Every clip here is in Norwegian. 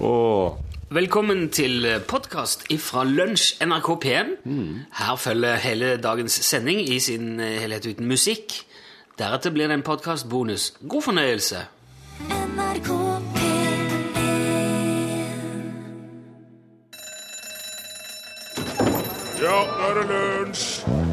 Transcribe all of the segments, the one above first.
Åh. Velkommen til podkast fra Lunsj NRK P1. Her følger hele dagens sending i sin eh, helhet uten musikk. Deretter blir det en podkastbonus. God fornøyelse. NRK P1 Ja, nå er det lunsj!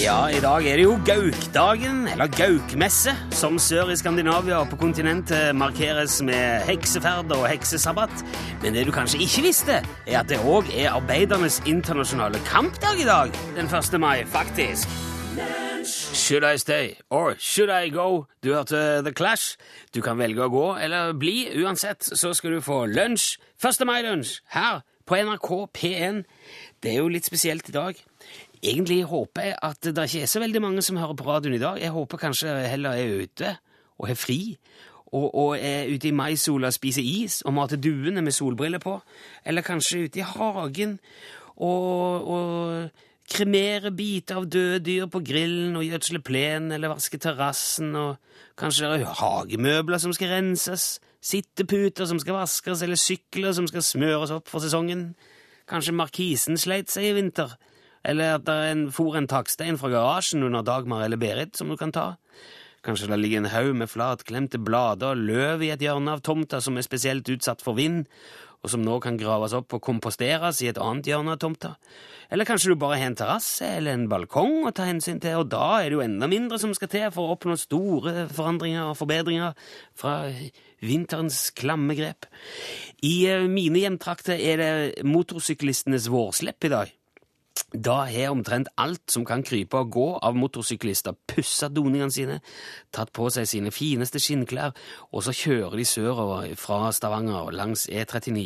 Ja, i dag er det jo Gaukdagen, eller Gaukmesse, som sør i Skandinavia og på kontinentet markeres med hekseferd og heksesabbat. Men det du kanskje ikke visste, er at det òg er arbeidernes internasjonale kampdag i dag, den 1. mai, faktisk. Should I stay, or should I go? Du hørte The Clash. Du kan velge å gå eller bli. Uansett så skal du få lunsj. 1. mai-lunsj her på NRK P1. Det er jo litt spesielt i dag. Egentlig håper jeg at det ikke er så veldig mange som hører på radioen i dag. Jeg håper kanskje heller er ute og har fri, og, og er ute i maisola og spiser is og mater duene med solbriller på, eller kanskje ute i hagen og, og kremerer biter av døde dyr på grillen og gjødsler plenen eller vasker terrassen, og kanskje det er hagemøbler som skal renses, sitteputer som skal vaskes, eller sykler som skal smøres opp for sesongen. Kanskje markisen sleit seg i vinter, eller at det for en takstein fra garasjen under Dagmar eller Berit som du kan ta. Kanskje det ligger en haug med flatklemte blader og løv i et hjørne av tomta som er spesielt utsatt for vind, og som nå kan graves opp og komposteres i et annet hjørne av tomta. Eller kanskje du bare har en terrasse eller en balkong å ta hensyn til, og da er det jo enda mindre som skal til for å oppnå store forandringer og forbedringer fra vinterens klamme grep. I eh, mine hjemtrakter er det motorsyklistenes vårslepp i dag. Da har omtrent alt som kan krype og gå av motorsyklister, pussa doningene sine, tatt på seg sine fineste skinnklær, og så kjører de sørover fra Stavanger langs E39.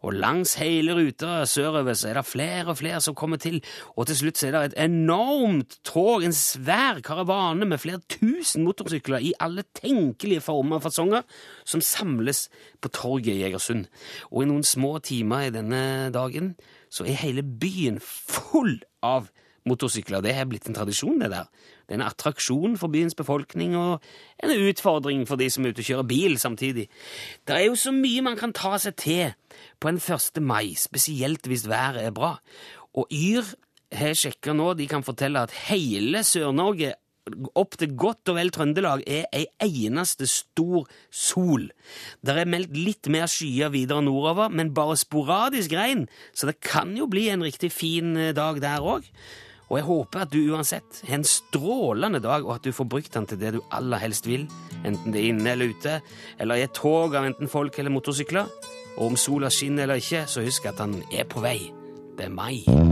Og langs hele ruta sørover så er det flere og flere som kommer til, og til slutt så er det et enormt tog, en svær karavane med flere tusen motorsykler i alle tenkelige former og fasonger, som samles på torget i Egersund. Og i noen små timer i denne dagen så er hele byen full av motorsykler. Det har blitt en tradisjon, det der. Det er en attraksjon for byens befolkning og en utfordring for de som er ute og kjører bil samtidig. Det er jo så mye man kan ta seg til på en 1. mai, spesielt hvis været er bra. Og Yr har sjekka nå, de kan fortelle at hele Sør-Norge opp til godt og vel Trøndelag er ei eneste stor sol. Det er meldt litt mer skyer videre nordover, men bare sporadisk regn, så det kan jo bli en riktig fin eh, dag der òg. Og jeg håper at du uansett har en strålende dag, og at du får brukt den til det du aller helst vil, enten det er inne eller ute, eller i et tog av enten folk eller motorsykler. Og om sola skinner eller ikke, så husk at den er på vei. Det er mai.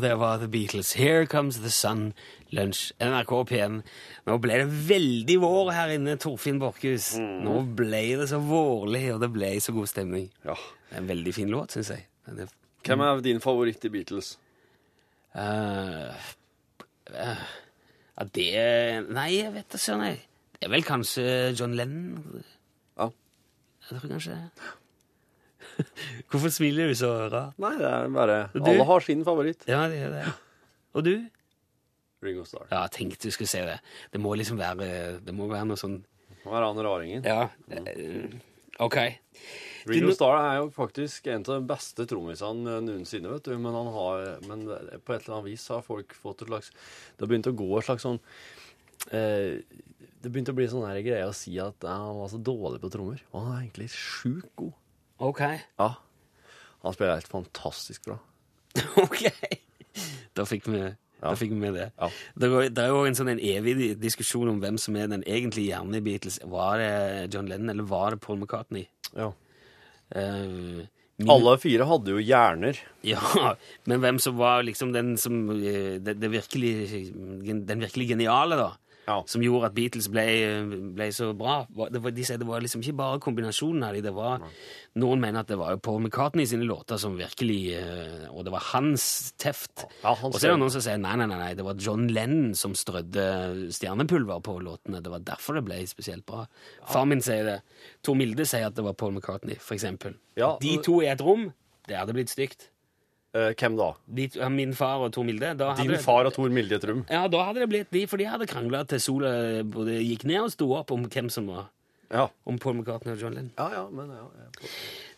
Det var The Beatles. Here Comes the Sun. Lunsj. NRK P1. Nå ble det veldig vår her inne, Torfinn Borchhus. Nå ble det så vårlig, og det ble så god stemning. Ja. Det er en veldig fin låt, syns jeg. Er, Hvem er din favoritt i Beatles? Uh, uh, ja, det Nei, jeg vet da søren, jeg. Det er vel kanskje John Lennon. Ja. Jeg tror kanskje det. Hvorfor smiler du så rart? Nei, det er bare Du? Alle har sin favoritt. Ja, det er det. Og du? Ringo Starr. Ja, jeg tenkte du skulle se det. Det må liksom være Det må være noe sånn Det må være han raringen. Ja. eh, OK. Ringo Starr er jo faktisk en av de beste trommisene noensinne, vet du. Men, han har, men på et eller annet vis har folk fått et slags Det har begynt å gå et slags sånn eh, Det begynte å bli sånn greie å si at han var så dårlig på trommer. Og han er egentlig sjukt god. OK. Ja. Han spiller helt fantastisk bra. ok. Da fikk vi, da fikk vi med det. Ja. Det, går, det er jo en sånn en evig diskusjon om hvem som er den egentlige hjernen i Beatles. Var det John Lennon, eller var det Paul McCartney? Ja. Eh, min- Alle fire hadde jo hjerner. Ja, men hvem som var liksom den som eh, det, det virkelig, Den virkelig geniale, da? Ja. Som gjorde at Beatles ble, ble så bra. Var, de sier det var liksom ikke bare kombinasjonen av de, det var Noen mener at det var Paul McCartney sine låter som virkelig eh, Og det var hans teft. Ja, han og så er det noen som sier nei, nei, nei, nei, det var John Lennon som strødde stjernepulver på låtene. Det var derfor det ble spesielt bra. Far min sier det. Tor Milde sier at det var Paul McCartney, for eksempel. Ja, De to i et rom, det hadde blitt stygt. Eh, hvem da? De, min far og Tor Milde. Da Din det- far og Tor Milde Trum? Ja, da hadde det blitt de, for de hadde krangla til sola både gikk ned og sto opp om hvem som var Ja. om Paul McCartney og John Lennon. Ja, ja, men ja, ja.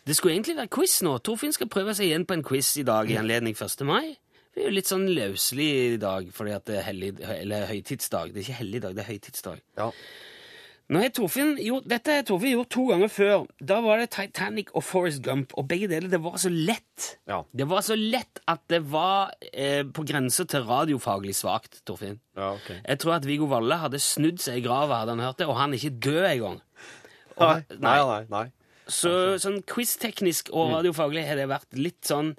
Det skulle egentlig være quiz nå. Torfinn skal prøve seg igjen på en quiz i dag i anledning 1. mai. Vi er jo litt sånn løselig i dag, fordi at det er hellig, eller høytidsdag. Det er ikke helligdag, det er høytidsdag. ja. Nå har Torfinn gjort, dette har Torfinn gjort to ganger før. Da var det Titanic og Forest Gump, og begge deler det var så lett. Ja. Det var så lett at det var eh, på grensa til radiofaglig svakt, Torfinn. ja okay. Jeg tror at Viggo Valle hadde snudd seg i grava hadde han hørt det, og han er ikke død engang. Nei, nei, nei. nei. Så sånn quiz-teknisk og radiofaglig har det vært litt sånn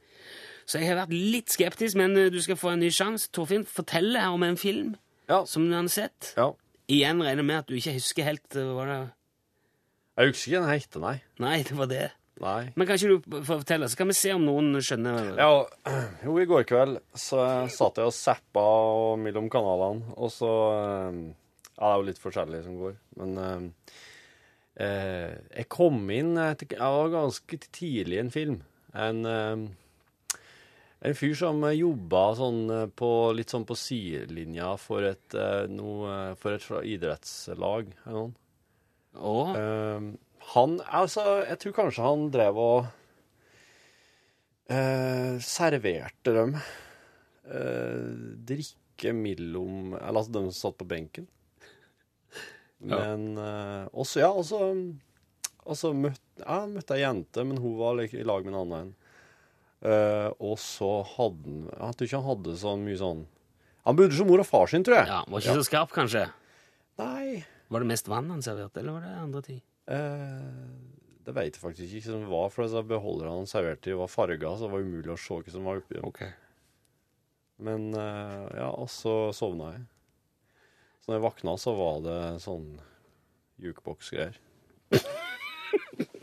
Så jeg har vært litt skeptisk, men eh, du skal få en ny sjanse. Torfinn, fortell her om en film Ja. som du har sett. ja. Igjen regner jeg med at du ikke husker helt eh, hva det Jeg husker ikke den heter, nei. Nei, det var det. Nei. Men kan ikke du fortelle, så kan vi se om noen skjønner Ja, jo, i går kveld så satt jeg og zappa mellom kanalene, og så eh, Ja, det er jo litt forskjellig som går, men eh, eh, Jeg kom inn Jeg var ganske tidlig i en film. En, eh, en fyr som jobba sånn eh, på, litt sånn på sidelinja for et, eh, noe, for et idrettslag. eller noe. Oh. Uh, han Altså, jeg tror kanskje han drev og uh, serverte dem uh, drikke mellom Eller altså dem som satt på benken. Men uh, også, ja, og så møtte, ja, møtte jeg ei jente, men hun var i lag med en annen Eh, og så hadde han Jeg tror ikke han hadde så mye sånn Han bodde som mor og far sin, tror jeg. ja, Var ikke så skarp, kanskje? Nei. Var det mest vann han serverte, eller var det andre ting? Uh, det vet jeg faktisk ikke som det var, for disse beholderne han serverte i var farga, så det var umulig å se hva som var oppi dem. Men uh, ja, og så sovna jeg. Så når jeg våkna, så var det sånn jukebox-greier.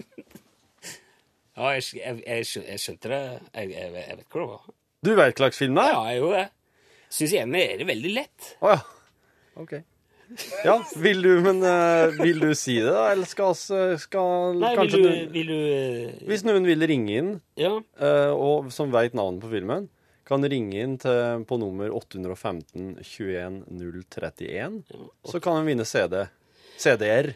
Ja, jeg, jeg, jeg, jeg skjønte det. Jeg, jeg, jeg vet hvor det var. Du vet hva slags film det er? Ja, jeg gjorde det. Syns gjerne er det veldig lett. Å ja. OK. Ja, vil du, men uh, vil du si det, da? Eller skal, skal Nei, vil kanskje du, du vil du uh, Hvis noen vil ringe inn, Ja. uh, og som veit navnet på filmen, kan ringe inn til, på nummer 815 21 031. Så kan en vinne CD. CD-er.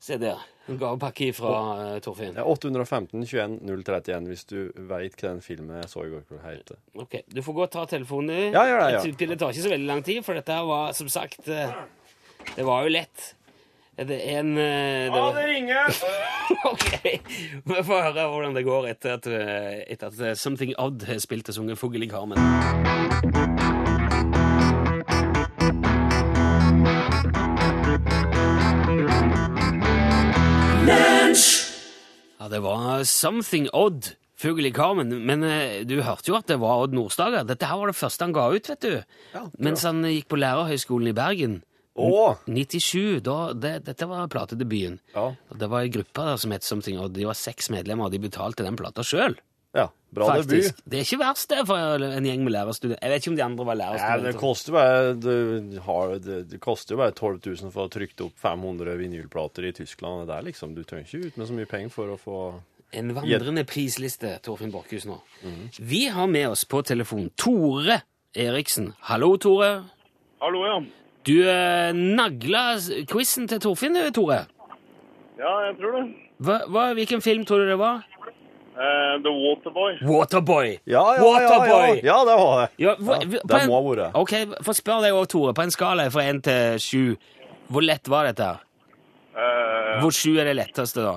Se der. En gavepakke fra uh, Torfinn. Ja, 815 21 031 hvis du veit hva den filmen jeg så i går kveld heter. Ok, Du får gå og ta telefonen. Ja, ja, det, ja. Det tar ikke så veldig lang tid, for dette var som sagt eh, Det var jo lett. Det er en eh, det var... ringer! Ok, Vi får høre hvordan det går etter at, etter at Something Odd har spilt og sunget Fugl i Carmen. Ja, det var Something Odd. Fugl i Carmen. Men eh, du hørte jo at det var Odd Nordstoga. Dette her var det første han ga ut, vet du. Ja, Mens han eh, gikk på Lærerhøgskolen i Bergen. Åh! 97, da, det, dette var platedebuten. Ja. Og Det var ei gruppe der som het Something Odd. De var seks medlemmer, og de betalte den plata sjøl. Ja. Bra debut. Det er ikke verst, det, for en gjeng med lærerstudenter. Jeg vet ikke om de andre var det lærerstudenter. koster bare det, har, det, det koster jo bare 12 000 for å trykke opp 500 vinylplater i Tyskland. Det er liksom, Du trenger ikke ut med så mye penger for å få En vandrende prisliste, Torfinn Borchhus nå. Mhm. Vi har med oss på telefon Tore Eriksen. Hallo, Tore. Hallo, ja. Du eh, nagla quizen til Torfinn, Tore. Ja, jeg tror det. Hva, hva, hvilken film tror du det var? Eh, The Waterboy. Waterboy. Ja, ja, ja, ja, ja det var det. Ja, hva, Ja, det må ha vært. Ok, Få spørre deg òg, Tore. På en skala fra én til sju, hvor lett var dette? Eh, Hvor sju er det letteste, da?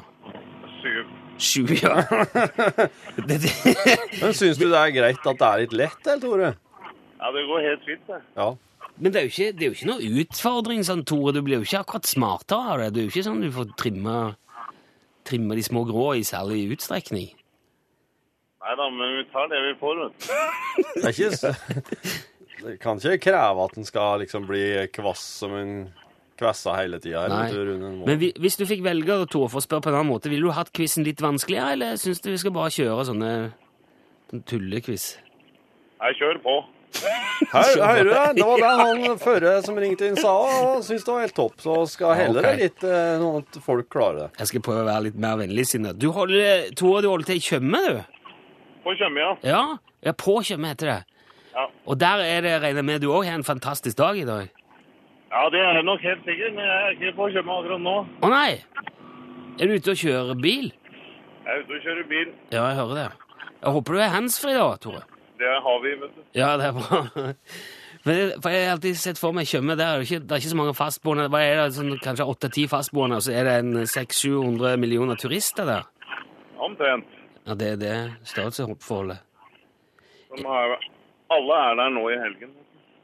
syv. Sju, ja. det, det, Men syns du det er greit at det er litt lett, eller, Tore? Ja, det går helt fint, det. Ja. men det er, jo ikke, det er jo ikke noe utfordring, sånn, Tore. Du blir jo ikke akkurat smartere av det. Det er jo ikke sånn du får trimme, trimme de små grå i særlig utstrekning. Nei da, men vi tar det vi får, vet du. Det er ikke så... Det kan ikke kreve at en skal liksom bli kvass som en kvessa hele tida. Men vi, hvis du fikk velge, da, for å spørre på en annen måte, ville du hatt quizen litt vanskeligere, eller syns du vi skal bare kjøre sånne sånn tullequiz? Jeg kjører på. Hører du det? Det var det han førre som ringte inn sa, og syntes det var helt topp. Så skal heller det litt sånn at folk klarer det. Jeg skal prøve å være litt mer vennligsinnet. Du holder, Tore, du holder til i Tjøme, du? På Tjøme, ja. Ja, ja på Tjøme heter det. Ja. Og der er det, regner med du òg har en fantastisk dag i dag? Ja, det er jeg nok helt sikkert, men jeg er ikke på Tjøme akkurat nå. Å nei! Er du ute og kjører bil? Jeg er ute og kjører bil. Ja, jeg hører det. Jeg håper du er handsfree da, Tore. Det har vi, vet du. Ja, det er bra. Men for Jeg har alltid sett for meg Tjøme. Der er det, ikke, det er ikke så mange fastboende. Hva er det, sånn, Kanskje åtte-ti fastboende, og så er det en 600-700 millioner turister der? Omtrent. Ja, Det er det størrelsesforholdet. De har, alle er der nå i helgen.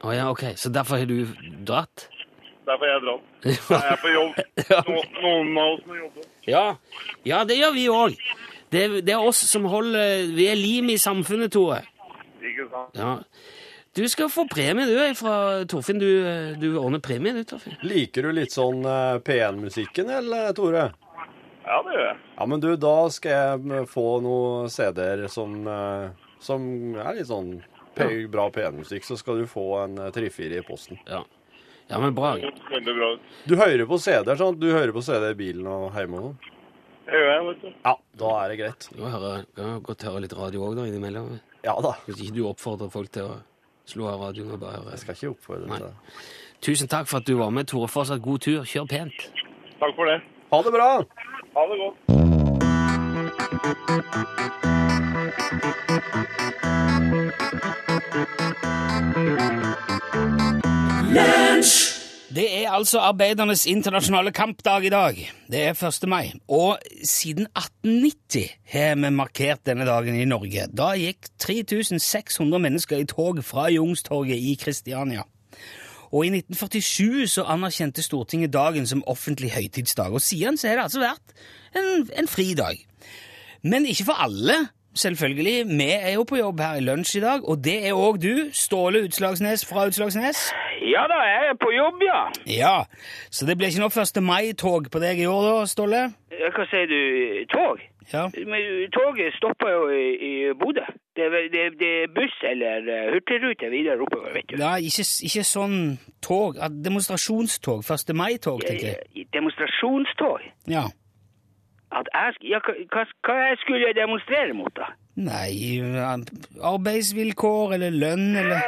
Å ja, ok. Så derfor har du dratt? Derfor har jeg dratt. Jeg er på jobb. No, noen av oss må jobbe. Ja, ja det gjør vi òg. Det, det er oss som holder Vi er lim i samfunnet, Tore. Ikke sant? Ja. Du skal få premie, du, fra Torfinn. Du, du ordner premie, du, Torfinn. Liker du litt sånn eh, P1-musikken, eller, Tore? Ja, det gjør jeg. Ja, men du, da skal jeg få noen CD-er som, eh, som er litt sånn bra P1-musikk, så skal du få en eh, tre-fire i posten. Ja. ja, men bra. Veldig bra. Du hører på CD-er, sånn? Du hører på CD i bilen og hjemme og sånn? Det gjør jeg, vet du. Ja, da er det greit. Du kan godt høre litt radio òg, da, innimellom. Ja da. Hvis ikke du oppfordrer folk til å slå av radioen og bare høre. Jeg skal ikke oppfordre Nei. til det. Tusen takk for at du var med, Tore. Fortsatt god tur. Kjør pent. Takk for det. Ha det bra! Ha det godt. Det er altså arbeidernes internasjonale kampdag i dag. Det er 1. mai. Og siden 1890 har vi markert denne dagen i Norge. Da gikk 3600 mennesker i tog fra Youngstorget i Kristiania. Og i 1947 så anerkjente Stortinget dagen som offentlig høytidsdag. Og siden så har det altså vært en, en fridag. Men ikke for alle, selvfølgelig. Vi er jo på jobb her i lunsj i dag, og det er òg du, Ståle Utslagsnes fra Utslagsnes. Ja da, jeg er på jobb, ja. Ja, så det blir ikke noe 1. mai-tog på deg i år da, Ståle? Ja, Hva sier du? Tog? Ja. Men toget stopper jo i, i Bodø. Det, det, det er buss eller eh, hurtigrute videre oppover, vet du. Ja, ikke, ikke sånn tog, demonstrasjonstog, 1. mai-tog, tenker jeg. Eh, Demonstrasjonstog? Ja. Jeg, ja, hva, hva, hva jeg skulle jeg demonstrere mot, da? Nei, arbeidsvilkår eller lønn eller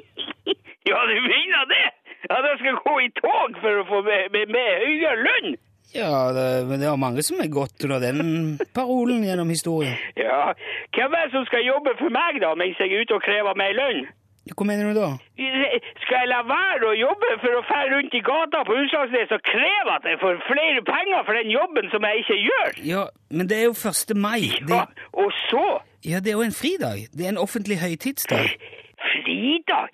ja, du mener det? At jeg skal gå i tog for å få med, med, med høyere lønn? Ja, det, det er mange som har gått under den parolen gjennom historien. Ja, hvem er det som skal jobbe for meg, da, mens jeg er ute og krever mer lønn? Hva mener du da? Skal jeg la være å jobbe for å fære rundt i gata på Utslagsnes og kreve at jeg får flere penger for den jobben som jeg ikke gjør? Ja, men det er jo 1. mai. Det, Ja, og så ja, det er jo en fridag. Det er en offentlig høytidsdag. Fridag.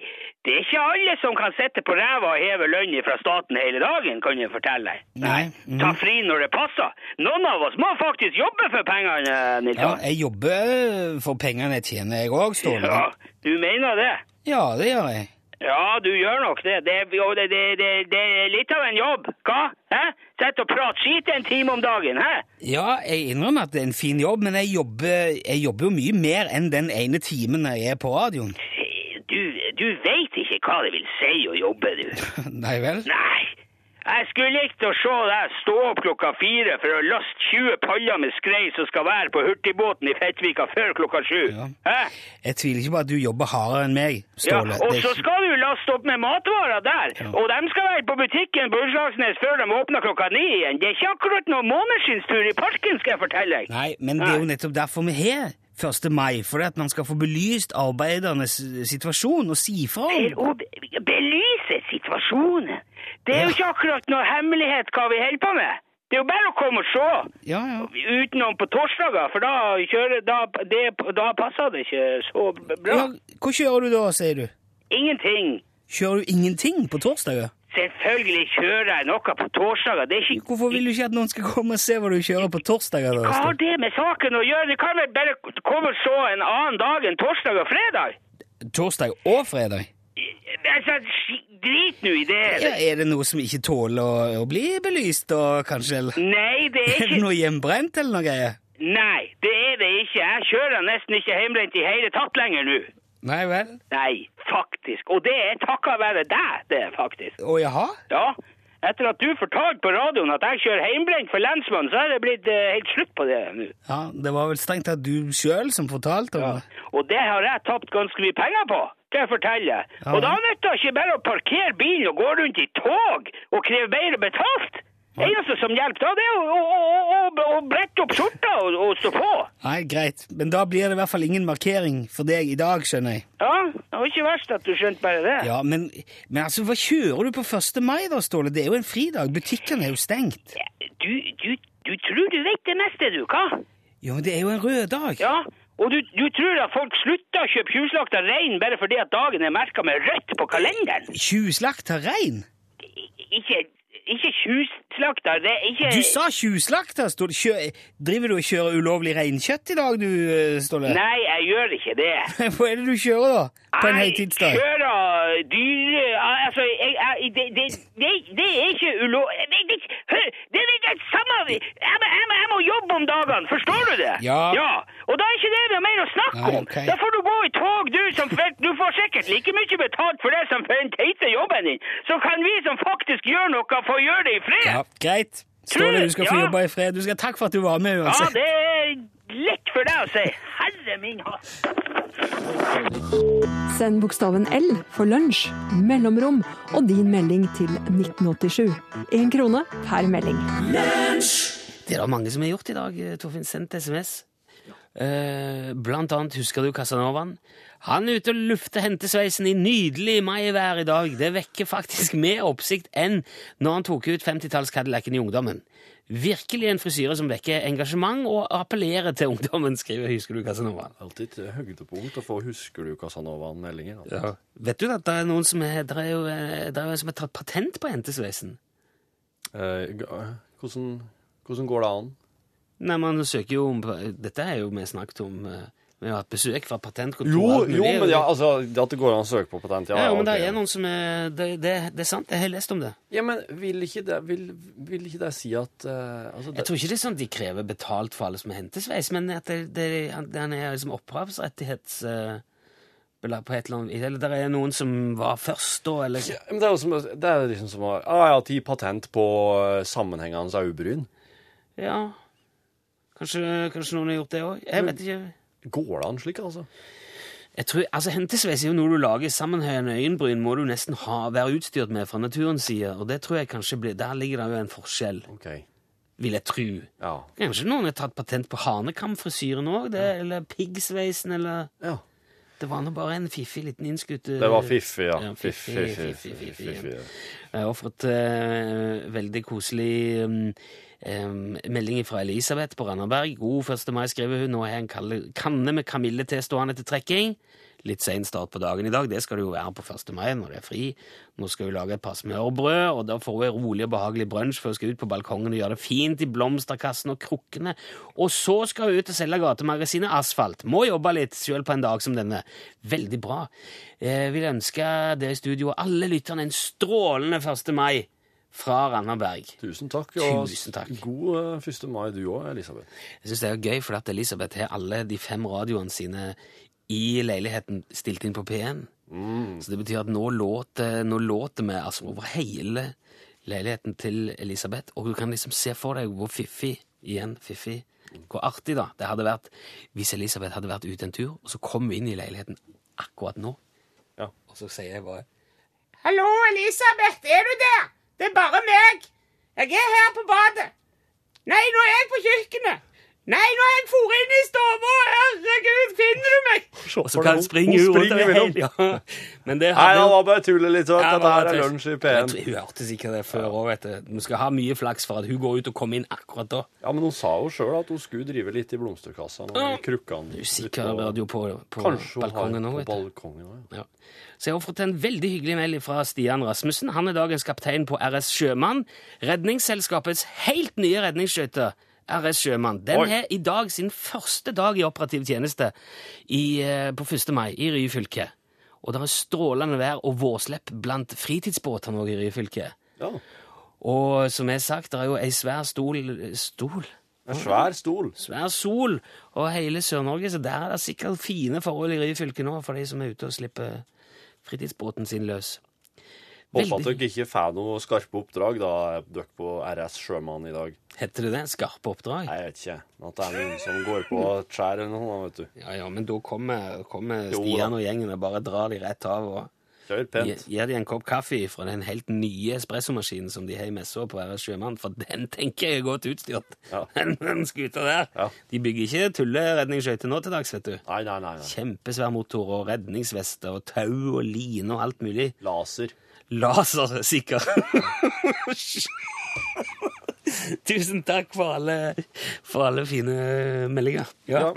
Det er ikke alle som kan sitte på ræva og heve lønn fra staten hele dagen, kan jeg fortelle deg. Nei. Mm. Ta fri når det passer. Noen av oss må faktisk jobbe for pengene, Ja, jeg jobber for pengene jeg tjener, jeg òg, Ståle. Ja, du mener det? Ja, det gjør jeg. Ja, du gjør nok det. Det, det, det, det, det er litt av en jobb. Hva? Hæ? Sett og prat skit en time om dagen, hæ? Ja, jeg innrømmer at det er en fin jobb, men jeg jobber, jeg jobber jo mye mer enn den ene timen jeg er på radioen. Du, veit ikke hva det vil si å jobbe, du. Nei vel? Nei. Jeg skulle likt å se deg stå opp klokka fire for å laste 20 paller med skrei som skal være på hurtigbåten i Fettvika før klokka sju. Ja. Hæ? Jeg tviler ikke på at du jobber hardere enn meg, Ståle. Ja, og er så skal du laste opp med matvarer der, Ja. og de skal være på butikken på Utslagsnes før de åpner klokka ni igjen. Det er ikke akkurat noen månedskinnstur i parken, skal jeg fortelle deg. Nei, men det er jo nettopp derfor vi har 1. mai, for at man skal få belyst arbeidernes situasjon og si fra om å belyse situasjonen. Det er jo ikke akkurat noe hemmelighet hva vi holder på med. Det er jo bare å komme og se. Ja, ja. Utenom på torsdager, for da, kjører, da, det, da passer det ikke så bra. ja. Hva kjører du da, sier du? Ingenting. Kjører du ingenting på torsdager? Selvfølgelig kjører jeg noe på torsdager. Det er ikke... Hvorfor vil du ikke at noen skal komme og se hva du kjører på torsdager? da? Hva har det med saken å gjøre? Du kan vel bare komme og se en annen dag enn torsdag og fredag? Torsdag og fredag? Altså, drit nå i det. Ja, er det noe som ikke tåler å, å bli belyst, og kanskje? Nei, det er Er det ikke... noe hjemmebrent eller noe greier? Nei, det er det ikke. Jeg kjører nesten ikke hjemmebrent i hele tatt lenger nå. Nei vel? Nei, faktisk. Og det er takket være deg, det, faktisk. Å jaha? Ja. Etter at du fortalte på radioen at jeg kjører heimbrent for lensmannen, så er det blitt eh, helt slutt på det nå. Ja, Det var vel strengt tatt du sjøl som fortalte om det. Og det har jeg tapt ganske mye penger på, skal jeg fortelle. Ja. Og da nytter det ikke bare å parkere bilen og gå rundt i tog og kreve bedre betalt. Det eneste som hjelper da, det er å, å, å, å, brette opp skjorta og, og stå på. Nei, greit. Men da blir det i hvert fall ingen markering for deg i dag, skjønner jeg. Ja, det var ikke verst at du skjønte bare det. Ja, men, men altså, hva kjører du på 1. mai da, Ståle? Det er jo en fridag. Butikkene er jo stengt. Du, du, du tror du vet det meste, du, hva? Jo, men det er jo en rød dag. Ja, og du, du tror at folk slutter å kjøpe tjuvslakta rein bare fordi at dagen er merka med rødt på kalenderen? Tjuvslakta rein? Ikke, ikke tjuvslakta ikke Du sa tjuvslakta. Driver du og kjører ulovlig reinkjøtt i dag, du, eh, Ståle? Nei, jeg gjør ikke det. Hva er det du kjører, da? På en Jeg kjører dyre... Altså, jeg, jeg, det, det, det, det er ikke ulovlig det, det, hør, det er det samme jeg, jeg, må- jobbe om dagene, forstår du det? Ja. Og da er ikke det noe mer å snakke om. ok. Da får du gå i tog, du som Du får sikkert like mye betalt for det som for den teite jobben din. Så kan vi som faktisk gjør noe, få gjøre det i fred. Ja, greit. Ståle, du skal få Ja. jobbe i fred. Du skal Takk for at du var med uansett. Ja, det er lett for deg å si. Herre min hatt. Send bokstaven L for lunsj, mellomrom og din melding til 1987. Én krone per melding. Lunsj! Det er det mange som har gjort i dag, eh, Torfinn. Sendt SMS. Eh, blant annet husker du Casanovaen. Han er ute og lufter hentesveisen i nydelig maivær i dag. Det vekker faktisk mer oppsikt enn når han tok ut 50-talls Cadillacen i ungdommen. Virkelig en frisyre som vekker engasjement og appellerer til ungdommen, skriver Husker du Casanovaen. Alltid et høydepunkt å få 'Husker du Casanovaen-meldinger. Ja. Vet du at det er noen som er, det er jo, eh, det er jo som har tatt patent på hentesveisen? Eh, hvordan, hvordan går det an? Nei, man søker jo om Dette er jo vi snakket om Vi har hatt besøk fra patentkontoret. Jo, jo, men ja, altså, at det går an å søke på patent, ja. Ja, ja men okay. det er noen som er det, det, det er sant, jeg har lest om det. Ja, men vil ikke det, vil, vil ikke det si at uh, altså, det, Jeg tror ikke det er sånn at de krever betalt for alle som er hentesveis, men at det, er liksom opphavsrettighets... Uh, på et eller annet Eller det er noen som var først da, eller ja, men det er jo som, det er liksom som å ah, ja, ti patent på eh, sammenhengende øyebryn. Ja. Kanskje, kanskje noen har gjort det òg? Jeg vet ikke. Går det an slik, altså? Jeg tror, altså Hentesveis er jo noe du lager sammenhengende øyenbryn, må du nesten ha, være utstyrt med fra naturens side, og det tror jeg kanskje blir Der ligger det jo en forskjell, OK. vil jeg tro. Ja. Kanskje noen har tatt patent på hanekamfrisyren òg, eller piggsveisen, eller ja. Det var nå bare en fiffig liten innskutt eh, Det var fiffig, ja. Ja, Fiffig, fiffig, fiffig, fiffig, fiffig, fiffig. Jeg har fått uh, veldig koselig um, um, melding fra Elisabeth på Randaberg. God 1. mai, skriver hun. Nå har jeg en kanne med kamillete stående til trekking. Litt sen start på dagen i dag. Det skal det jo være på 1. mai når det er fri. Nå skal vi lage et par smørbrød, og da får vi rolig og behagelig brunsj før vi skal ut på balkongen og gjøre det fint i blomsterkassen og krukkene. Og så skal vi ut og selge gatemagasinet Asfalt. Må jobbe litt sjøl på en dag som denne. Veldig bra. Jeg vil ønske dere i studio og alle lytterne en strålende 1. mai fra Randaberg. Tusen takk. Og Tusen takk. god eh, 1. mai du òg, Elisabeth. Jeg synes det er gøy, for at Elisabeth har alle de fem radioene sine i leiligheten stilt inn på P1. Så det betyr at nå låter, nå låter vi altså over hele leiligheten til Elisabeth, og du kan liksom se for deg hvor fiffig, igjen fiffig, hvor artig da det hadde vært hvis Elisabeth hadde vært ute en tur, og så kom vi inn i leiligheten akkurat nå, Ja. og så sier jeg bare Hallo, Elisabeth, er du der? Det er bare meg. Jeg er her på badet. Nei, nå er jeg på kjøkkenet. Nei, nå har jeg fôret inn i stua. Herregud, finner du meg? Og så kan hun springe rundt imellom. Ja. Men det Nei, det var bare tullet litt. sånn. Ja, Dette her det er lunsj i Jeg P1. tror- Hun hørte sikkert det før òg, vet du. Du skal ha mye flaks for at hun går ut og kommer inn akkurat da. Ja, men hun sa jo sjøl at hun skulle drive litt i blomsterkassa og i krukkene. Usikker ute på- radio på, på hun balkongen òg, vet du. balkongen ja. Ja. Så jeg har fått en veldig hyggelig melding fra Stian Rasmussen. Han er dagens kaptein på RS Sjømann. Redningsselskapets helt nye redningsskøyte. RS Sjømann. Den Oi. har i dag sin første dag i operativ tjeneste i, eh, på 1. mai i Ryfylke. Og det er strålende vær og vårslepp blant fritidsbåtene òg i Ryfylke. ja. Og som jeg sagt, det er jo ei svær stol Stol? En svær stol. svær sol og hele Sør-Norge, så der er det sikkert fine forhold i Ryfylke nå for de som er ute og slipper fritidsbåten sin løs. Håper at dere ikke får noe skarpe oppdrag, da er dere på RS Sjømann i dag. Heter det det? Skarpe oppdrag? Nei, Jeg vet ikke. At det er noen som går på skjær eller noe, vet du. Ja, ja, men da kommer, kommer Jo, Stian og gjengen og bare drar de rett av og Kjør pent. gir de en kopp kaffe fra den helt nye espressomaskinen som de har i messa på RS Sjømann, for den tenker jeg er godt utstyrt. Ja. Den skuta der. Ja. De bygger ikke tulleredningsskøyter nå til dags, vet du. Nei, nei, nei. nei. Kjempesvær motor og redningsvester og tau og line og alt mulig. Laser. Lasersikker. Tusen takk for alle, for alle fine meldinger. Ja.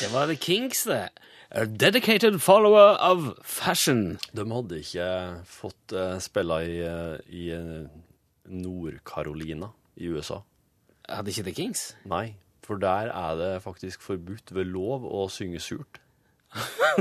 Det var The Kinks, det. A dedicated follower of fashion. De hadde ikke fått uh, spille i, eh, i eh, Nord-Carolina i USA. Hadde ikke The Kings? Nei, for der er det faktisk forbudt ved lov å synge surt.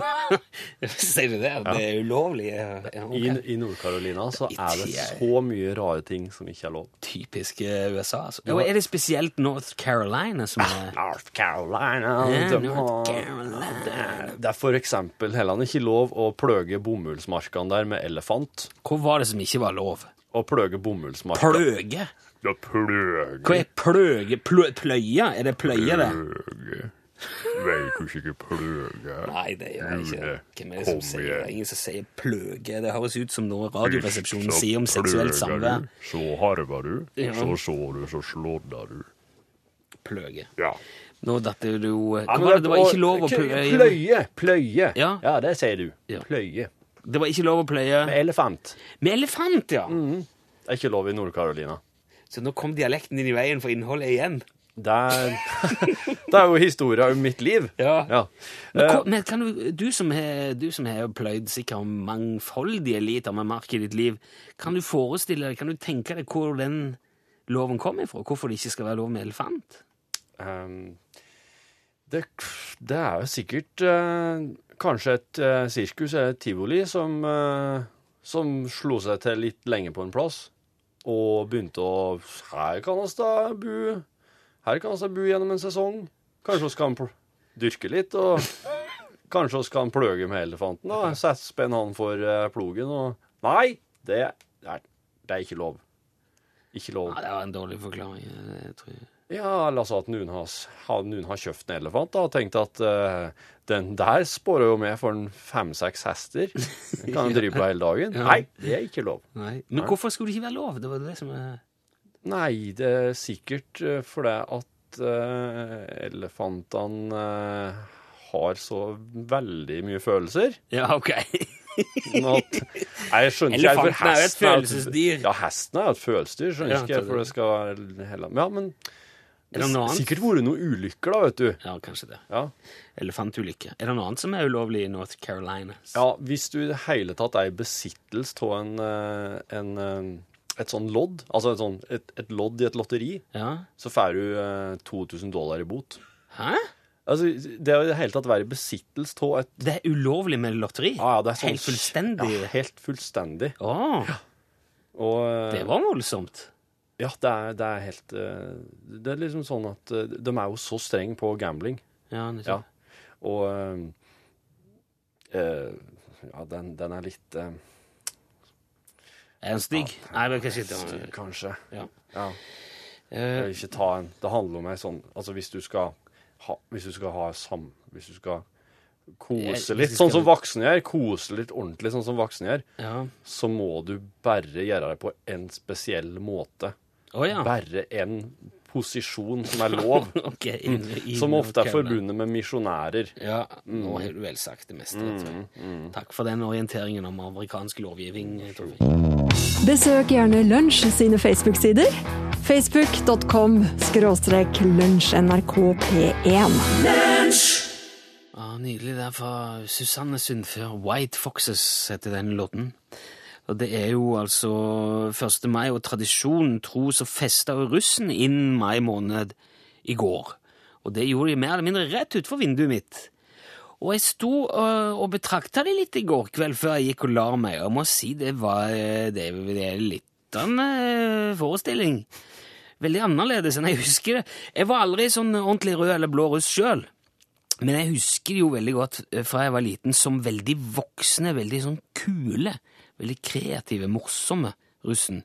Sier du det? Det er ulovlig? Ja, okay. I, i Nord-Carolina så er det så mye rare ting som ikke er lov. Typisk eh, USA. Altså. Jo, er det spesielt North Carolina som er North Carolina Ja, de North Carolina. Det er- Det er for eksempel heller ikke lov å pløge bomullsmarkene der med elefant. Hvor var det som ikke var lov? Å pløge bomullsmarker. Pløge? Ja, pløge. Hva er pløge? Plø, pløye? Er det pløye, det? Pløge. Vet du ikke pløge? Nei, det gjør jeg ikke. Hvem er det som sier det? Ingen som sier pløge. Det høres ut som noe Radioresepsjonen sier om seksuelt samvær. Så harva du, så så du, så slådda du. Pløge. Ja. Nå datt det jo Ja, men det? Det var ikke lov å pløye Pløye. Pløye. Ja. det sier du. Ja. Pløye. Det var ikke lov å pløye Med elefant. med elefant, ja! Det er ikke lov i Nord-Carolina. Så nå kom dialekten din i veien for innholdet igjen. Det er, det er jo historia om mitt liv. Ja. Ja. Men, Eh, men kan du, du som har, pløyd sikkert mangfoldige liter med mark i ditt liv, kan du forestille deg, kan du tenke deg hvor den loven kommer ifra? Hvorfor det ikke skal være lov med elefant? Um, det, det er jo sikkert uh, kanskje et uh, sirkus eller et tivoli som, uh, som slo seg til litt lenge på en plass, og begynte å Her kan vi da bo Her kan vi da bo gjennom en sesong. Kanskje vi skal dyrke litt, og kanskje vi skal pløge med elefanten. da, spenn han for eh, plogen og Nei, det er, det er ikke lov. Ikke lov. Nei, det var en dårlig forklaring. Det tror jeg. Ja, la oss si at noen har, noen har kjøpt en elefant da, og tenkt at uh, den der spårer jo med for fem-seks hester. Den kan jo drive på hele dagen. Ja. Nei, det er ikke lov. Nei. Men hvorfor skulle det ikke være lov? Det var det som er... Nei, det er sikkert eh, fordi at uh, elefantene uh, har så veldig mye følelser. Ja, ok. sånn At, nei, jeg skjønner ikke Elefanten er jo et følelsesdyr. Ja, hesten er jo et følelsesdyr. Skjønner Ja, ikke jeg, det- skal være heller Ja, men Er det noe annet? sikkert vært noen ulykker, da, vet du. Ja, kanskje det. Ja. Elefantulykke. Er det noe annet som er ulovlig i North Carolina? Ja, hvis du i det hele tatt er i besittelse av en, eh, en, eh, et sånn lodd, altså et, sånn, et, et lodd i et lotteri, Ja. så får du eh, 2000 dollar i bot. Hæ? Altså, det å i det hele tatt være i besittelse av et Det er ulovlig med lotteri? Ah, ja, det er sånn, Helt fullstendig? Ja, helt fullstendig. Åh, Og eh, det var voldsomt. Ja, det er, det er helt eh, Det er liksom sånn at eh, de er jo så strenge på gambling. Ja, Ja. nettopp. Og øh, Ja, den, den er litt øh, Er den stygg? Nei, det kan ikke stygg, Kanskje. Ja. ja. Jeg vil ikke ta en Det handler om ei sånn Altså hvis du skal ha Hvis du skal ha sam... Hvis du skal kose litt, sånn som voksne gjør, kose litt ordentlig sånn som voksne gjør, ja. så må du bare gjøre det på en spesiell måte. Å ja. Bare en posisjon som er lov. okay, inn, inn, som ofte er forbundet med misjonærer. Ja, nå har du vel sagt det meste. Mm, mm. Takk for den orienteringen om amerikansk lovgivning. Besøk gjerne Lunsj sine Facebook-sider. Facebook.com skråstrek lunsjnrkp1. Ah, Nydelig. Det er fra Susanne Sundfør. 'White Foxes' heter den låten. Og det er jo altså 1. mai, og tradisjonen tro så festa jo russen inn mai måned i går. Og det gjorde de mer eller mindre rett utfor vinduet mitt. Og jeg sto og, og betrakta det litt i går kveld før jeg gikk og la meg, og jeg må si det var eh, det, det er litt av en eh, forestilling. veldig annerledes enn jeg husker det. Jeg var aldri sånn ordentlig rød eller blå russ sjøl. Men jeg husker det jo veldig godt fra jeg var liten som veldig voksne, veldig sånn kule, veldig kreative, morsomme russen.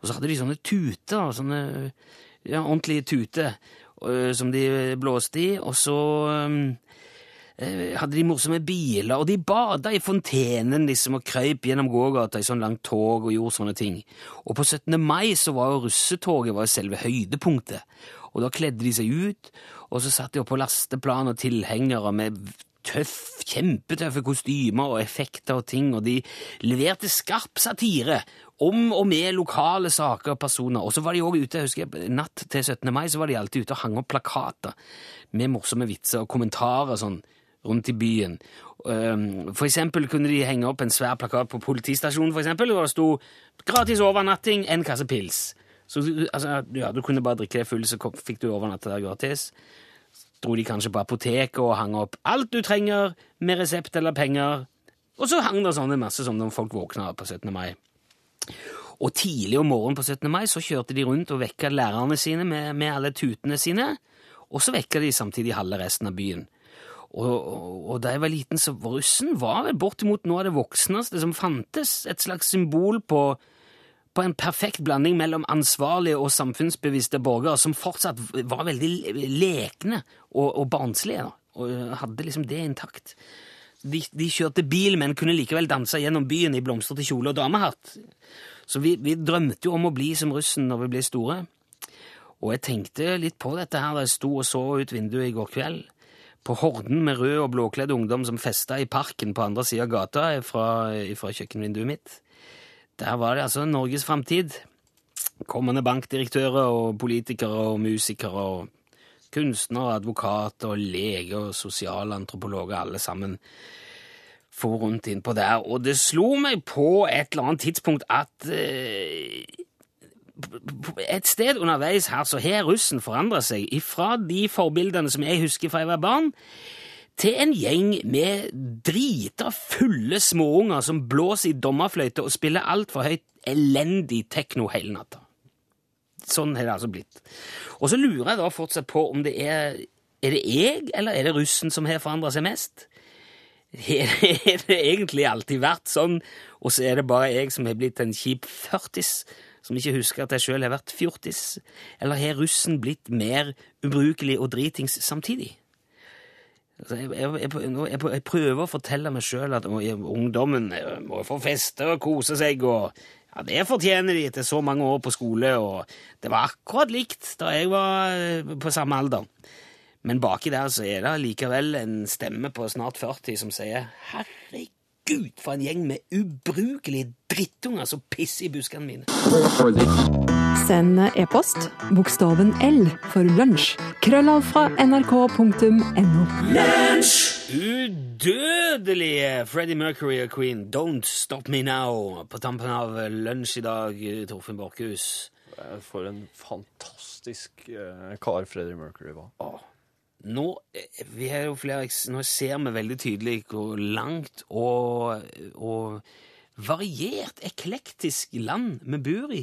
Og så hadde de sånne tuter, sånne ja, ordentlige tuter, øh, som de blåste i, og så eh, hadde de morsomme biler, og de bada i fontenen liksom, og krøyp gjennom gågata i sånn langt tog og gjorde sånne ting. Og på 17. mai så var jo russetoget var selve høydepunktet, og da kledde de seg ut, og så satt de oppå lasteplan og tilhengere med tøff, kjempetøffe kostymer og effekter og ting, og de leverte skarp satire om og med lokale saker og personer. Og så var de òg ute, jeg husker natt til 17. mai, så var de alltid ute og hang opp plakater med morsomme vitser og kommentarer sånn rundt i byen. For eksempel kunne de henge opp en svær plakat på politistasjonen, for eksempel, hvor det sto 'gratis overnatting, en kasse pils'. Så altså, ja, du kunne bare drikke deg full, så fikk du overnatte der gratis dro de kanskje på apoteket og hang opp alt du trenger med resept eller penger. Og så hang det sånne masse som når folk våkna på 17. mai. Og tidlig om morgenen på 17. mai så kjørte de rundt og vekka lærerne sine med, med alle tutene sine, og så vekka de samtidig halve resten av byen. Og, og, og da jeg var liten, så russen var vel bortimot noe av det voksneste som fantes. Et slags symbol på, på en perfekt blanding mellom ansvarlige og samfunnsbevisste borgere som fortsatt var veldig lekne og, og barnslige, da, og hadde liksom det intakt. De, de kjørte bil, men kunne likevel danse gjennom byen i blomstrete kjole og damehatt. Så vi, vi drømte jo om å bli som russen når vi ble store. Og jeg tenkte litt på dette her da jeg sto og så ut vinduet i går kveld. På horden med rød og blåkledd ungdom som festa i parken på andre sida av gata fra, fra kjøkkenvinduet mitt. Der var det altså Norges framtid. Kommende bankdirektører og politikere og musikere og kunstnere, advokater og leger og sosialantropologer, alle sammen for rundt innpå der. Og det slo meg på et eller annet tidspunkt at eh, et sted underveis her så har russen forandra seg ifra de forbildene som jeg husker fra jeg var barn, til en gjeng med drita fulle småunger som blåser i dommerfløyte og spiller altfor høyt elendig tekno hele natta. Sånn har det altså blitt. Og så lurer jeg da fortsatt på om det er Er det jeg, eller er det russen som har forandra seg mest? Har det egentlig alltid vært sånn, og så er det bare jeg som har blitt en kjip førtis, som ikke husker at jeg sjøl har vært fjortis? Eller har russen blitt mer ubrukelig og dritings samtidig? Altså, jeg, jeg, jeg, jeg, prøver å fortelle meg sjøl at ungdommen eh, må få feste og kose seg, og ja, det fortjener de etter så mange år på skole, og det var akkurat likt da jeg var eh, på samme alder. Men baki der så er det likevel en stemme på snart 40 som sier herregud, for en gjeng med ubrukelige drittunger som pisser i buskene mine. Send e-post bokstaven L for lunsj. Krøllav fra nrk.no. Udødelige Freddie Mercury og Queen, Don't Stop Me Now, på tampen av lunsj i dag, Torfinn Borchhus. For en fantastisk eh, kar Freddie Mercury var. Nå, eh, vi er jo flere, nå ser vi veldig tydelig hvor langt og, og variert, eklektisk land vi bor i.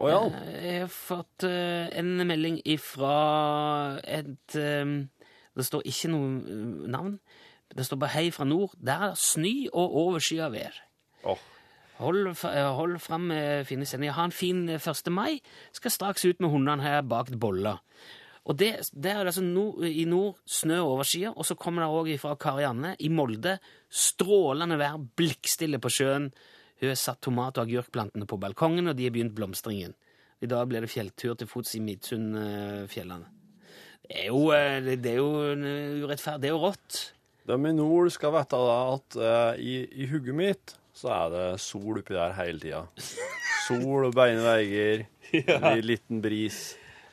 Å ja. Eh, Jeg har fått eh, en melding ifra et eh, Det står ikke noe eh, navn. Det står bare 'Hei fra nord'. Der er snø og overskya vær. Oh. Hold, hold fram fine sendinger. Ha en fin eh, 1. mai. Skal straks ut med hundene her bakt boller. Og det, det er altså nord, i nord snø og overskya, og så kommer det òg fra Karianne i Molde. Strålende vær, blikkstille på sjøen. Hun har satt tomat- og agurkplantene på balkongen, og de har begynt blomstringen. I dag blir det fjelltur til fots i Midsundfjellene. Det er jo, eh, det er jo eh, urettferdig. Det er jo rått. De i nord skal vite at uh, i, i hugget mitt så er det sol oppi der hele tida. Sol og beine veier, en liten bris.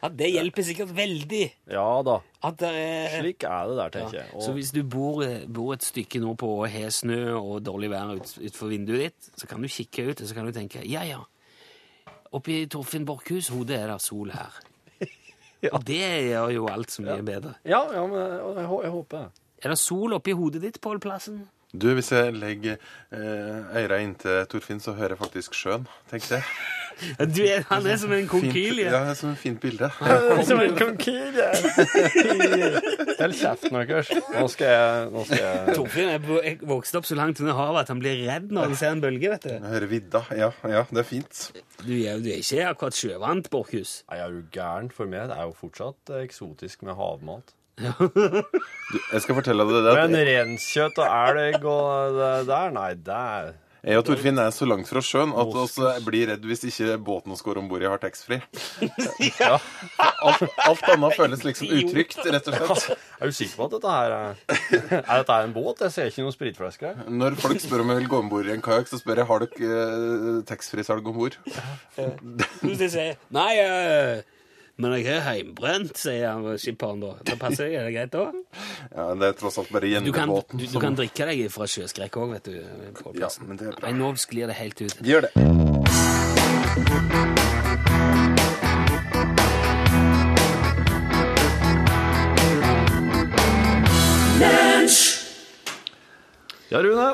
Ja, Det hjelper sikkert veldig. Ja da, At det er slik er det der, tenker jeg. Så hvis du bor, bor et stykke nordpå og har snø og dårlig vær ut, utenfor vinduet ditt, så kan du kikke ut og så kan du tenke ja, ja, oppi Torfinn Borchhus hode er det sol her. Og det gjør jo alt så mye bedre. ja, ja, men jeg, jeg, håper det. Er det sol oppi hodet ditt, Pål Plassen? Du, hvis jeg legger eh, øra inntil Torfinn, så hører jeg faktisk sjøen, tenkte jeg. Du er, han er som en Fint, konkylie. ja, som et fint bilde. Som en konkylie! Hold kjeften deres. Nå skal jeg, nå skal jeg Torfinn er er vokst opp så langt under havet at han blir redd når han ser en bølge. vet du. Jeg hører vidda. Ja, ja, det er fint. Du er, du er ikke akkurat sjøvant, Borchhus. Nei, er du gæren? For meg det er jo fortsatt eh, eksotisk med havmat. Jeg skal fortelle deg det. Men at renskjøtt og elg og det der, nei, det er Jeg og Torfinn er så langt fra sjøen at vi blir redd hvis ikke båten vi går om bord i, har taxfree. Alt, alt annet føles liksom utrygt, rett og slett. Er du sikker på at dette her er Er dette en båt? Jeg ser ikke noen spritflaske her. Når folk spør om jeg vil gå om bord i en kajakk, så spør jeg har dere uh, taxfree-salg om bord. Du sier nei, eh, men jeg er heimbrent, sier han skipperen da. Da passer jeg, er det greit da? Ja, det er tross alt bare Du kan, gjendebåten du, du kan drikke deg fra sjøskrekk òg, vet du. På Ja, men det er bra. Nei, nå sklir det helt ut. Gjør det. Ja, Rune.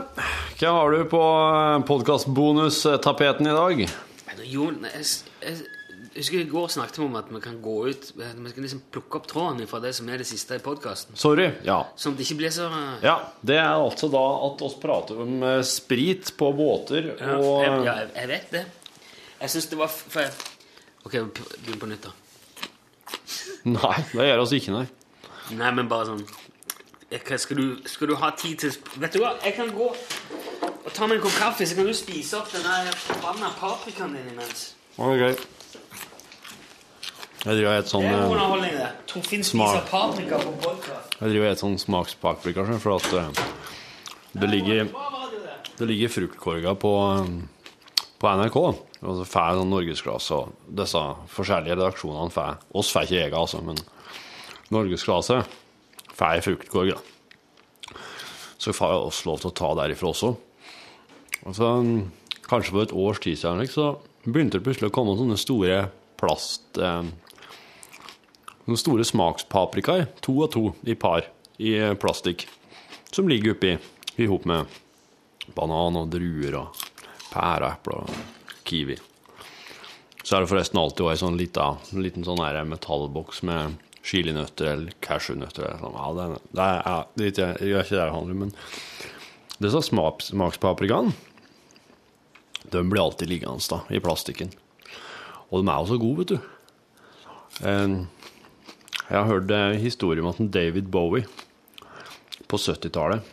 Hva har du på podkastbonustapeten i dag? Jo, jeg, jeg husker i går snakket vi om at vi kan gå ut Vi kan liksom plukke opp tråden fra det som er det siste i podkasten. Sorry. Ja. Sånn at det ikke blir så ja. Det er altså da at oss prater om eh, sprit på båter Ja, jeg, ja, jeg, vet det. Jeg syns det var for jeg, OK, begynn på nytt, da. Nei, det gjør oss ikke, nei. Nei, men bare sånn skal, du, skal du ha tid til Vet du hva, jeg kan gå og ta meg en kopp kaffe, så kan du spise opp den der forbanna paprikaen din imens. Ok. Jeg driver et sånn Det er eh, underholdning, det. Torfinn spiser paprika på podkast. Jeg driver et sånn smakspaprika, for at eh, det ligger det ligger fruktkorger på, eh, på NRK. Og så får jeg sånn Norgesglass og disse forskjellige redaksjonene får Oss får ikke jeg, altså, men Norgesglasset får jeg fruktkorg, da. Så får jeg også lov til å ta derifra også. Og så, kanskje for et års tid siden, så begynte det plutselig å komme sånne store plast... Eh, noen store smakspaprikaer, to og to i par, i eh, plastikk, som ligger oppi i hop med banan og druer og pære og kiwi. Så er det forresten alltid ei sånn lita, liten sånn metallboks med chilinøtter eller cashewnøtter. sånn. Ja, det, er- det, det, er ikke- det det handler om, men disse smak, smakspaprikaene, de blir alltid liggende da, i plastikken. Og de er jo så gode, vet du. Eh, Jeg har hørt historien om at David Bowie på 70-tallet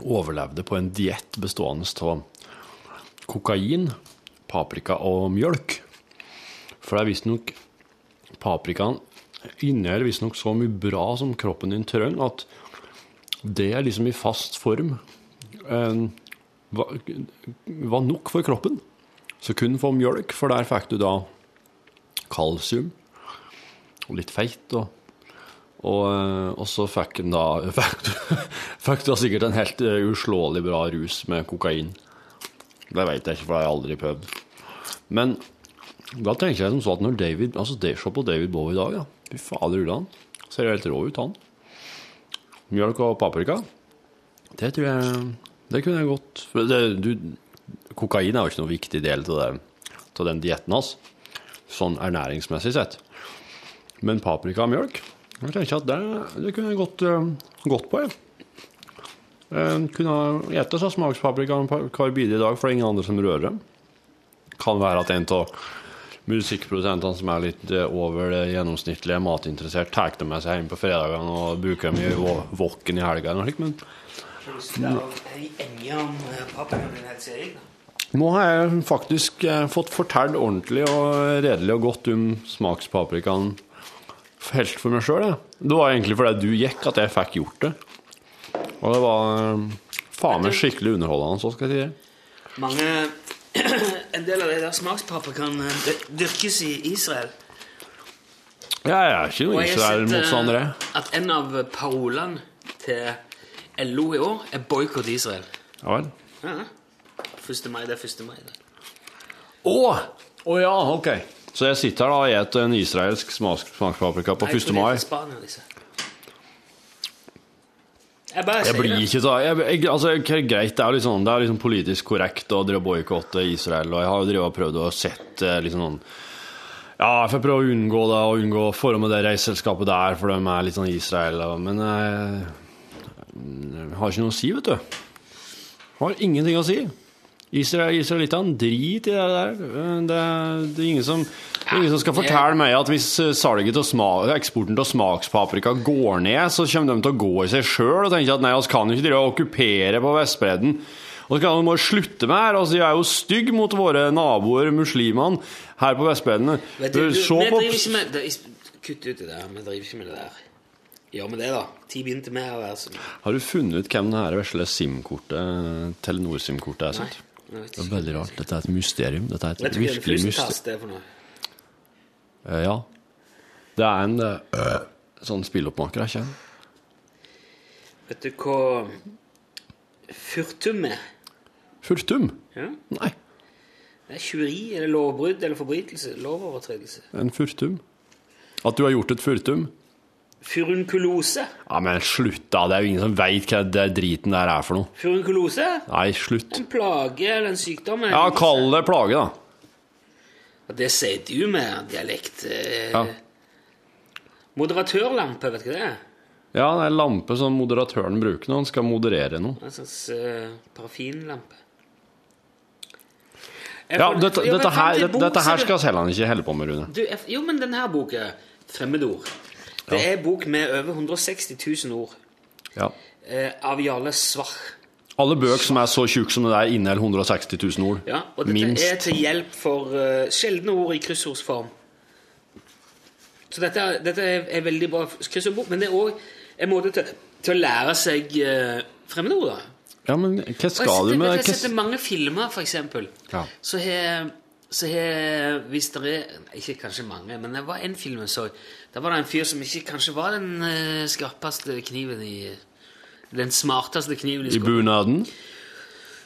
overlevde på en diett bestående av kokain, paprika og mjølk. For det er visstnok Paprikaen inneholder visstnok så mye bra som kroppen din trenger, at det er liksom i fast form eh, var nok for kroppen. Så kun få mjølk, for der fikk du da kalsium og litt feit. Og, og, eh, og så fikk han da fikk fikk da sikkert en helt eh, uslåelig bra rus med kokain. Det vet jeg ikke, for det har jeg aldri prøvd. Men da tenker jeg som så at når David Altså, se på David Bowie i dag, ja. Fy fader ullan. Ser jo helt rå ut, han. Mjølk og paprika. Det tror jeg Det kunne jeg godt for det, du, Kokain er jo ikke noen viktig del av den dietten hans, sånn ernæringsmessig sett. Men paprika og mjølk jeg tenker at det, det kunne jeg gått, eh, gått på. Jeg. Jeg kunne spist så smakspaprika hver bidige dag, for det er ingen andre som rører dem. Kan være at en av musikkprodusentene som er litt eh, over det gjennomsnittlige matinteressert, tar dem med seg hjem på fredagene og bruker dem i woken i helga eller noe slikt, men nå har jeg faktisk eh, fått fortalt ordentlig og redelig og godt om smakspaprikaen helt for meg sjøl. Det var egentlig fordi du gikk at jeg fikk gjort det. Og det var eh, faen meg skikkelig underholdende, så skal jeg si det. Mange En del av de der smakspaprikaene kan dyrkes i Israel. Ja, jeg er ikke noen Israel-motstander sett Israel-motstander, eh, jeg. at en av parolene til LO i år er boikott Israel. Ja vel. Ja. 1. mai, det er 1. mai. Det. Å! Å ja, ok. Så jeg sitter her da og spiser en israelsk smaks- smakspaprika på 1. jeg tror det er mai. Jeg Jeg blir det. ikke så jeg, jeg, altså, Greit, det er, liksom, det er liksom politisk korrekt å drive boikotte Israel, og jeg har jo prøvd å sett eh, liksom noen Ja, jeg får prøve å unngå det, og unngå forholdet med det reiseselskapet der, for de er litt sånn Israel, men jeg, jeg har ikke noe å si, vet du. Har ingenting å si. Israel, Israelittene, drit i det der. Det, det er ingen som, det er ingen som skal fortelle meg at hvis eh, salget til smak, eksporten til smakspaprika går ned, så kommer de til å gå i seg sjøl og tenke at nei, vi kan jo ikke drive og okkupere på Vestbredden. Og så kan de bare slutte med her. Altså, de er jo stygge mot våre naboer, muslimene, her på Vestbredden. Se på Kutt ut det der. Vi driver ikke med det der. Gjør vi det, da? Ti begynte med å være sånn. Har du funnet ut hvem det her vesle SIM-kortet, Telenor-SIM-kortet er? sant? vet Det er veldig rart. Dette er et mysterium. Dette er et virkelig mysterium. det for noe? Eh, Ja. Det er en uh, sånn spilloppmaker, jeg kjenner. Vet du hva furtum er? Furtum? Ja? Nei, Det er tjuveri eller lovbrudd eller forbrytelse. Lovovertredelse. en furtum. At du har gjort et furtum? Furunkulose. Ja, men slutt da. Det er jo ingen som veit hva det driten der er for noe. Furunkulose? Nei, slutt. En plage eller en sykdom? Ja, kall det plage, da. Ja, Det sier du med dialekt. eh, Ja. Moderatørlampe, vet du hva det er? Ja, det er en lampe som moderatøren bruker når han skal moderere noe. En slags uh, parafinlampe. Ja, dette, dette, her, dette, dette her skal Selland ikke helle på med, Rune. Du, jo, men denne boka, 'Fremmedord', det er en bok med over 160 000 ord Ja. eh, av Jarle Svach. Alle bøker som er så tjukke som det der, inneholder 160 000 ord. Ja, og dette Minst. er til hjelp for uh, sjeldne ord i kryssordsform. Så dette, dette er, er veldig bra kryssordbok, men det er òg en måte til, til å lære seg uh, fremmedord. Ja, men hva skal du med Jeg har sett mange filmer, for eksempel. Ja. Så har så har Hvis det er Ikke kanskje mange, men det var en film jeg så. Der var det en fyr som ikke kanskje var den eh, skarpeste kniven i Den smarteste kniven i skolen. i bunaden?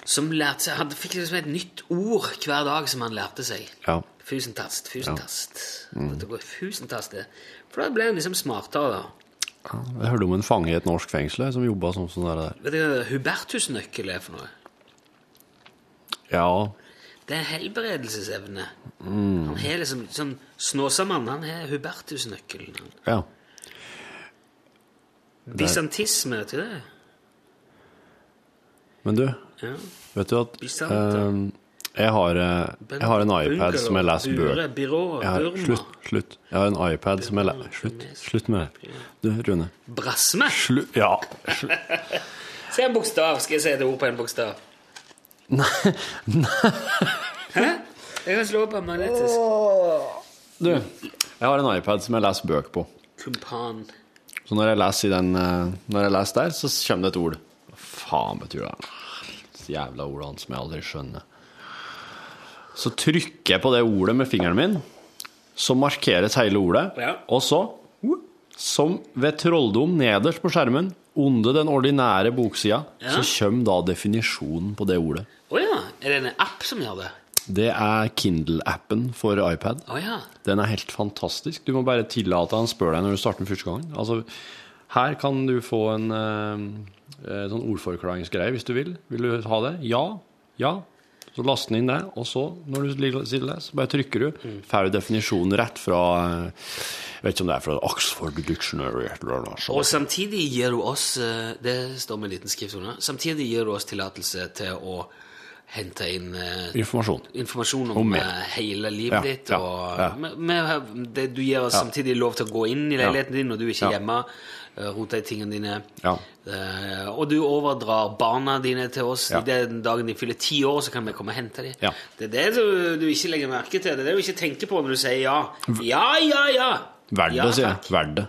Som lærte seg Han fikk liksom et nytt ord hver dag som han lærte seg. Ja. Fusentast, fusentast. Mm. Det går fusentast, det. For da ble han liksom smartere, da. Jeg hørte om en fange i et norsk fengsel som jobba sånn som det der. Vet du hva hubertusnøkkel er for noe? Ja, Det er helbredelsesevne. Mm. Han har liksom sånn Snåsamann, han har hubertusnøkkelen. ja. Bysantisme, vet du det? Men du, Ja. vet du at eh, jeg, har, jeg har en iPad som jeg leser bøker Burma. Slutt. slutt. Jeg har en iPad som jeg leser Slutt. Slutt med det. Du, Rune. Brasme! Slutt. Ja. Slutt. Se en bokstav. Skal jeg si et ord på en bokstav? Nei. Hæ? Jeg kan slå på magnetisk. Du, jeg har en iPad som jeg leser bøker på. Kumpan. Så når jeg leser, den, eh, når jeg leser der, så kommer det et ord. Hva faen betyr det? Det jævla ordet som jeg aldri skjønner. Så trykker jeg på det ordet med fingeren min, så markeres hele ordet. Ja. Og så, som ved trolldom nederst på skjermen, under den ordinære boksida, Ja. så kommer da definisjonen på det ordet. Å ja. Er det en app som gjør det? Det er Kindle-appen for iPad. Oh, ja. Den er helt fantastisk. Du må bare tillate han spør deg når du starter den første gangen. Altså, her kan du få en uh, sånn ordforklaringsgreie hvis du vil. Vil du ha det? Ja. Ja. Så laster den inn det, og så, når du sitter der, så bare trykker du. Får du definisjonen rett fra eh, Jeg vet ikke om det er fra Oxford Dictionary eller noe sånt. Og samtidig gir du oss eh, Det står med en liten skrift under. Samtidig gir du oss tillatelse til å hente inn eh, Informasjon. informasjon om, Om eh, hele livet ditt. og. Med, med, det, Du gir oss samtidig lov til å gå inn i leiligheten din når du ikke er hjemme. Rota rote i tingene dine. Ja. Uh, og du overdrar barna dine til oss. Ja. I den dagen de fyller ti år, så kan vi komme og hente dem. Ja. Det er det du, du ikke legger merke til. Det er det du ikke tenker på når du sier ja. Ja, ja, ja! Verd Ja, det, sier jeg. Verdt Verd det.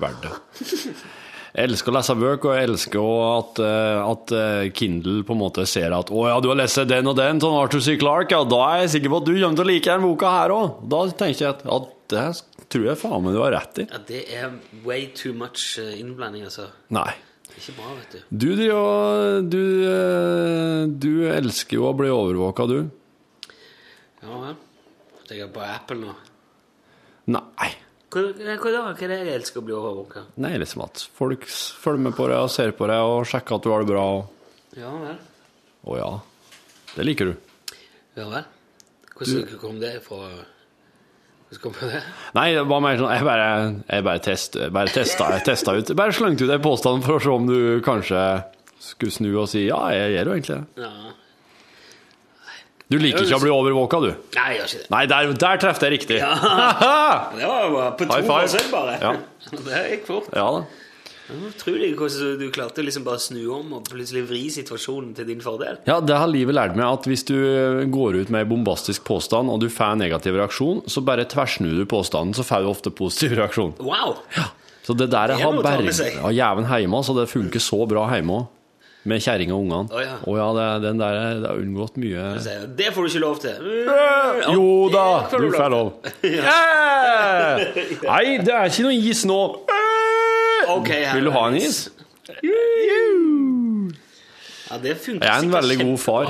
Verdt det. Jeg elsker å lese bøker, og jeg elsker at, eh, at eh, Kindle på en måte ser at 'Å ja, du har lest den og den sånn Arthur C. Clarke', ja, da er jeg sikker på at du kommer til å like den boka her òg. Da tenker jeg at ja, det tror jeg faen meg du har rett i. Ja, Det er way too much eh, innblanding, altså. Nei. Ikke bra, vet du. Du du, du, du elsker jo å bli overvåka, du. Ja vel. Jeg er på Apple nå. Nei. Hva er det jeg elsker å bli overvåka? Nei, liksom at folk følger med på deg og ser på deg og sjekker at du har det bra. Ja vel. Å ja. Det liker du. Ja vel. Hvordan kom det fra Hvordan kom det? Nei, det var mer sånn Jeg bare, jeg bare, test, bare testa, jeg testa ut. Bare slengte ut en påstand for å se om du kanskje skulle snu og si ja, jeg gjør jo egentlig det. Ja. Du liker ikke å bli overvåka, du. Nei, jeg gjør ikke det. Nei, der, der traff jeg riktig. Ja. Det var bare på to år selv forsøk, bare. Ja. Det gikk fort. Ja da. Utrolig hvordan du klarte å liksom bare snu om og plutselig vri situasjonen til din fordel. Ja, det har livet lært meg at hvis du går ut med en bombastisk påstand, og du får en negativ reaksjon, så bare tversnur du påstanden, så får du ofte positiv reaksjon. Wow! Ja. Så det der Det har berga jæven hjemme, så det funker så bra hjemme òg. Med kjerring og ungene. Å, ja. oh, ja, det, den der, det har unngått mye Det får du ikke lov til. Jo da, du får lov. yeah. Nei, det er ikke noe is nå. Okay, Vil du ha en is. Ja, det funker Jeg er en veldig god far.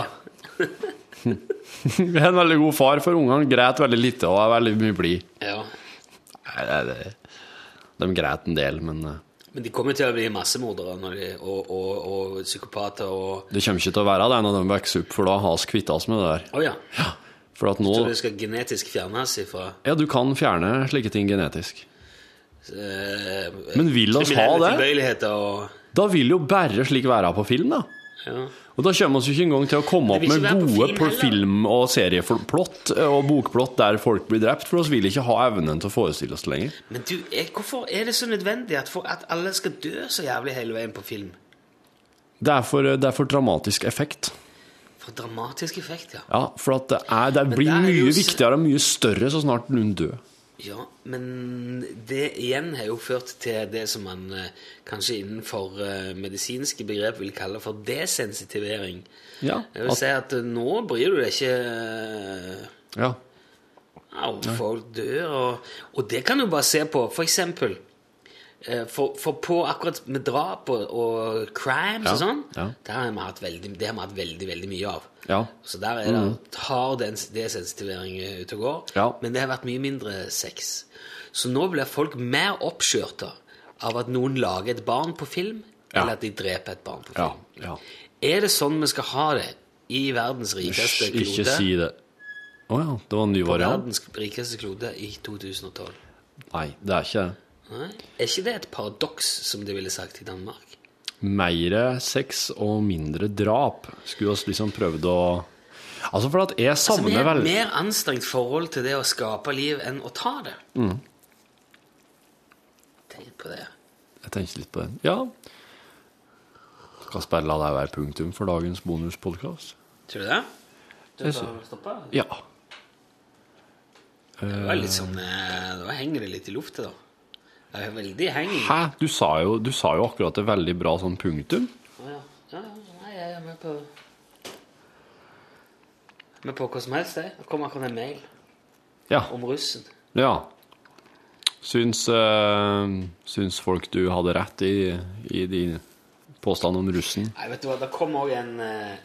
Jeg er en veldig god far, for ungene græt veldig lite og er veldig mye blid. Ja. Nei, det- det- De græt en del, men eh, Men de kommer til å bli massemordere og, og, og psykopater og det kommer ikke til å være det når de vokser opp, for da har vi kvitta oss med det der. Oh, ja. For at nå Så det skal genetisk fjernes ifra Ja, du kan fjerne slike ting genetisk. eh, Men vil oss ha det? og Da vil jo bare slik være på film, da. ja. Og da kommer vi ikke engang til å komme opp med gode film film- og serieplott og bokplott der folk blir drept, for vi vil ikke ha evnen til å forestille oss lenger. Men du, er, hvorfor er det så nødvendig at, for, at alle skal dø så jævlig hele veien på film? Det er for, det er for dramatisk effekt. For dramatisk effekt, ja. Ja, for at det, er, det blir mye viktigere og mye større så snart noen dør. Ja, men det igjen har jo ført til det som man eh, kanskje innenfor eh, medisinske begrep vil kalle for desensitivering. Ja, Jeg vil si at eh, nå bryr du deg ikke ja. om folk dør, og, og det kan du bare se på. For eksempel for, for på akkurat med drap og, og crimes Ja, og sånn, ja. det har vi hatt veldig, det har vi hatt veldig, veldig mye av. Ja. Så der er det har den desensitivering ute og går. Men det har vært mye mindre sex. Så nå blir folk mer oppskjørta av at noen lager et barn på film, eller at de dreper et barn på film. ja. Er det sånn vi skal ha det i verdens rikeste klode? ikke si det. Å ja, det var en ny På variant? verdens rikeste klode i 2012. Nei, det er ikke det. Nei? Er ikke det et paradoks, som de ville sagt i Danmark? Mer sex og mindre drap skulle vi liksom prøvd å Altså, for at jeg Altså, savner mer, vel mer anstrengt forhold til det å skape liv enn å ta det. Mm. Tenk på det. Jeg tenker litt på den. Ja. Skal bare la deg være punktum for dagens bonuspodkast. Tror du det? Du skal stoppe? Ja. Det var litt sånn eh, Da henger det litt i lufta, da. Det er veldig hengig. Hæ? Du sa, jo, du sa jo akkurat det veldig bra sånn punktum. Ja. Ja, nei, jeg er med på Med på hva som helst, jeg. Det kom akkurat en mail Ja. om russen. ja. Syns, øh, syns folk du hadde rett i, i din påstand om russen? Nei, vet du hva, det kom òg en eh,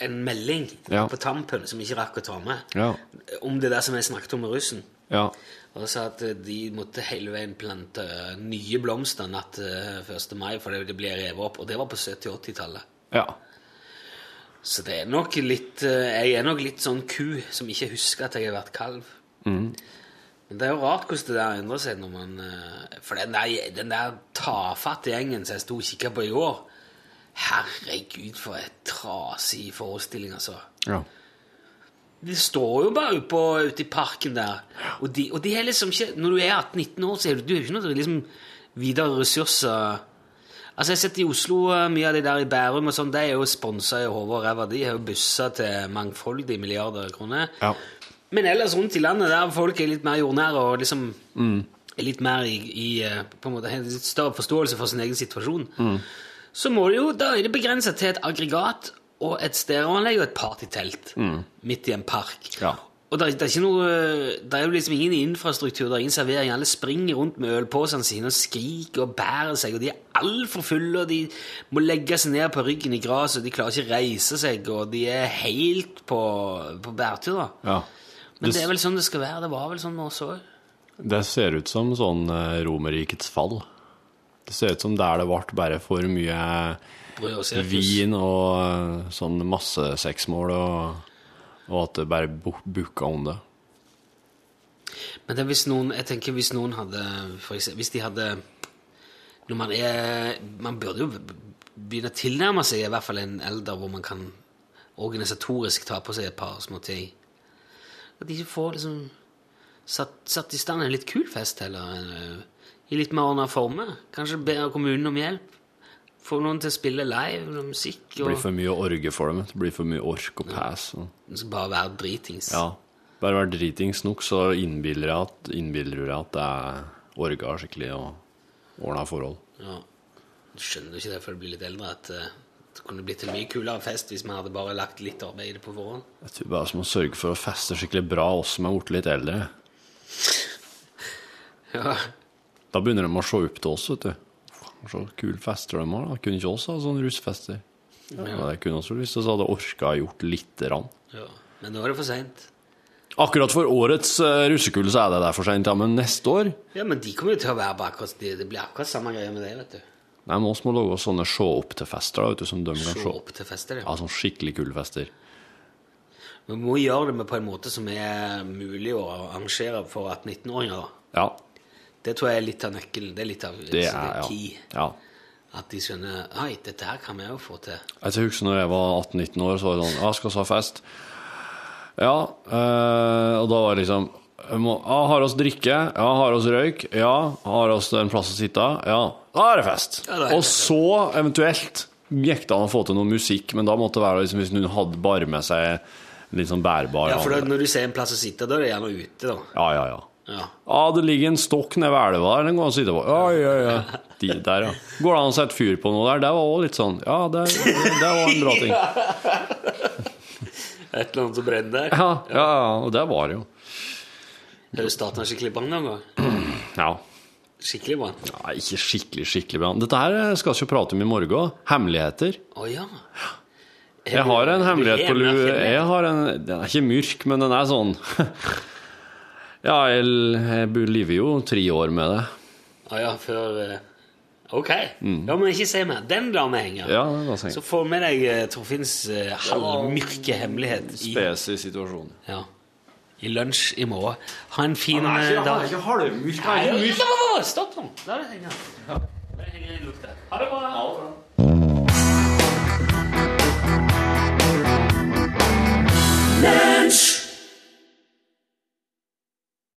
En melding Ja. på tampen som ikke rakk å ta med, Ja. om det der som jeg snakket om med russen. Ja. Og sa at eh, de måtte hele veien plante eh, nye blomster natt til 1. mai, for det ble revet opp. Og det var på 70-80-tallet. Ja. Så det er nok litt eh, Jeg er nok litt sånn ku som ikke husker at jeg har vært kalv. Mm. Men det er jo rart hvordan det der endrer seg når man eh, For den der, den der tafatte gjengen som jeg sto og kikka på i år Herregud, for et trasig forestilling, altså. ja. De står jo bare ute, på, ute i parken der. Og de, og de er liksom ikke Når du er 18-19 år, så er du, du er ikke noe liksom videre ressurser Altså, jeg har sett i Oslo eh, mye av de der i Bærum og sånn, de er jo sponsa i hodet og ræva. De har jo busser til mangfoldige milliarder kroner. Ja. Men ellers rundt i landet der folk er litt mer jordnære og liksom Mm. er litt mer i, i eh, på en måte har litt større forståelse for sin egen situasjon, Mm. så må det jo, da er det begrensa til et aggregat og et stereoanlegg og et partytelt midt i en park. Mm. Ja. Og det det er ikke noe Det er jo liksom ingen infrastruktur, det er ingen servering. Alle springer rundt med ølposene sine og skriker og bærer seg, og de er altfor fulle, og de må legge seg ned på ryggen i gresset, og de klarer ikke å reise seg, og de er helt på, på bærtur. da. ja. Men Det- det er vel sånn det skal være. Det var vel sånn med oss òg. Det ser ut som sånn eh, Romerrikets fall. Det ser ut som der det ble bare for mye og vin og sånn masse seksmål, og, og at det bare booka om det. Men det hvis noen, jeg tenker hvis noen hadde for eksempel, Hvis de hadde Når man er Man burde jo begynne å tilnærme seg i hvert fall en elder hvor man kan organisatorisk ta på seg et par små ting. At de får liksom satt, satt i stand en litt kul fest heller. I litt mer ordna former. Kanskje be kommunen om hjelp. Få noen til å spille live, noe musikk. Det blir for mye orge for dem. Det blir for mye ork og pass. Og, det skal bare være dritings. ja. Bare være dritings nok, så innbiller du at, innbiller at det er orga skikkelig og ordna forhold. Ja. Du skjønner ikke det før du blir litt eldre, at eh, det kunne blitt en mye kulere fest hvis vi hadde bare lagt litt arbeid i det på forhånd. Jeg tror bare vi må sørge for å feste skikkelig bra, oss som er blitt litt eldre. Ja. Da begynner de å se opp til oss, vet du. Så kule fester de har, da. Kunne ikke oss ha sånne russfester? Ja, det kunne vel hvis vi hadde orka gjort lite grann. ja. Men nå er det for seint. Akkurat for årets uh, russekull så er det der for seint, ja, men neste år Ja, men de kommer jo til å være bak oss. Det, det blir akkurat samme greie med det, vet du. Nei, men oss må lage sånne se opp til fester, da, vet du, som de kan Se opp til fester, Ja, sånn skikkelig kule fester. Vi må gjøre det på en måte som er mulig å arrangere for 18-19-åringer. da. Ja, Det tror jeg er litt av nøkkelen. Det er litt av det er key. ja. At de skjønner Oi, dette her kan vi jo få til. Jeg husker når jeg var 18-19 år, så var det sånn Ja, skal ha fest? Ja. øh, og da var det liksom må, ja, Har oss drikke? Ja. Har oss røyk? Ja. Har oss en plass å sitte? Ja. Da er det fest. Ja, er det og så eventuelt gikk det an å få til noe musikk, men da måtte det være liksom, hvis noen hadde bare med seg litt sånn bærbar Ja, for da, når du ser en plass å sitte, da er det gjerne ute, da. Ja, ja, ja. Ja. Ah, det ligger en stokk nede ved elva der, den går an å sitte på. Ja, ja, ja. De der, ja. Går det an å sette fyr på noe der? Det var også litt sånn Ja, det, det var en bra ting. Et eller annet som brenner. Ja, ja, ja, og det var det jo. Har du starta en skikkelig brann noen gang? Ja. Skikkelig brann? Nei, ikke skikkelig, skikkelig bra. Dette her skal vi ikke prate om i morgen. Hemmeligheter. Å ja. Jeg har en hemmelighet på lue. Jeg har en Den er ikke mørk, men den er sånn Ja, jeg, lever jo tre år med det. Å ah, ja, før eh, Ok. Mm. må jeg ikke si mer. Den lar vi henge. Ja, Så får vi med deg eh, Torfinns eh, uh, halvmørke hemmelighet. Spesiell situasjon. Ja. I lunsj i morgen. Ha en fin ja, ikke, dag. Er ikke halvmørk. det er mørk. Ja, stopp nå. La det henge. Ja. Det henger en. Ha det bra. Ha det bra. Lunch.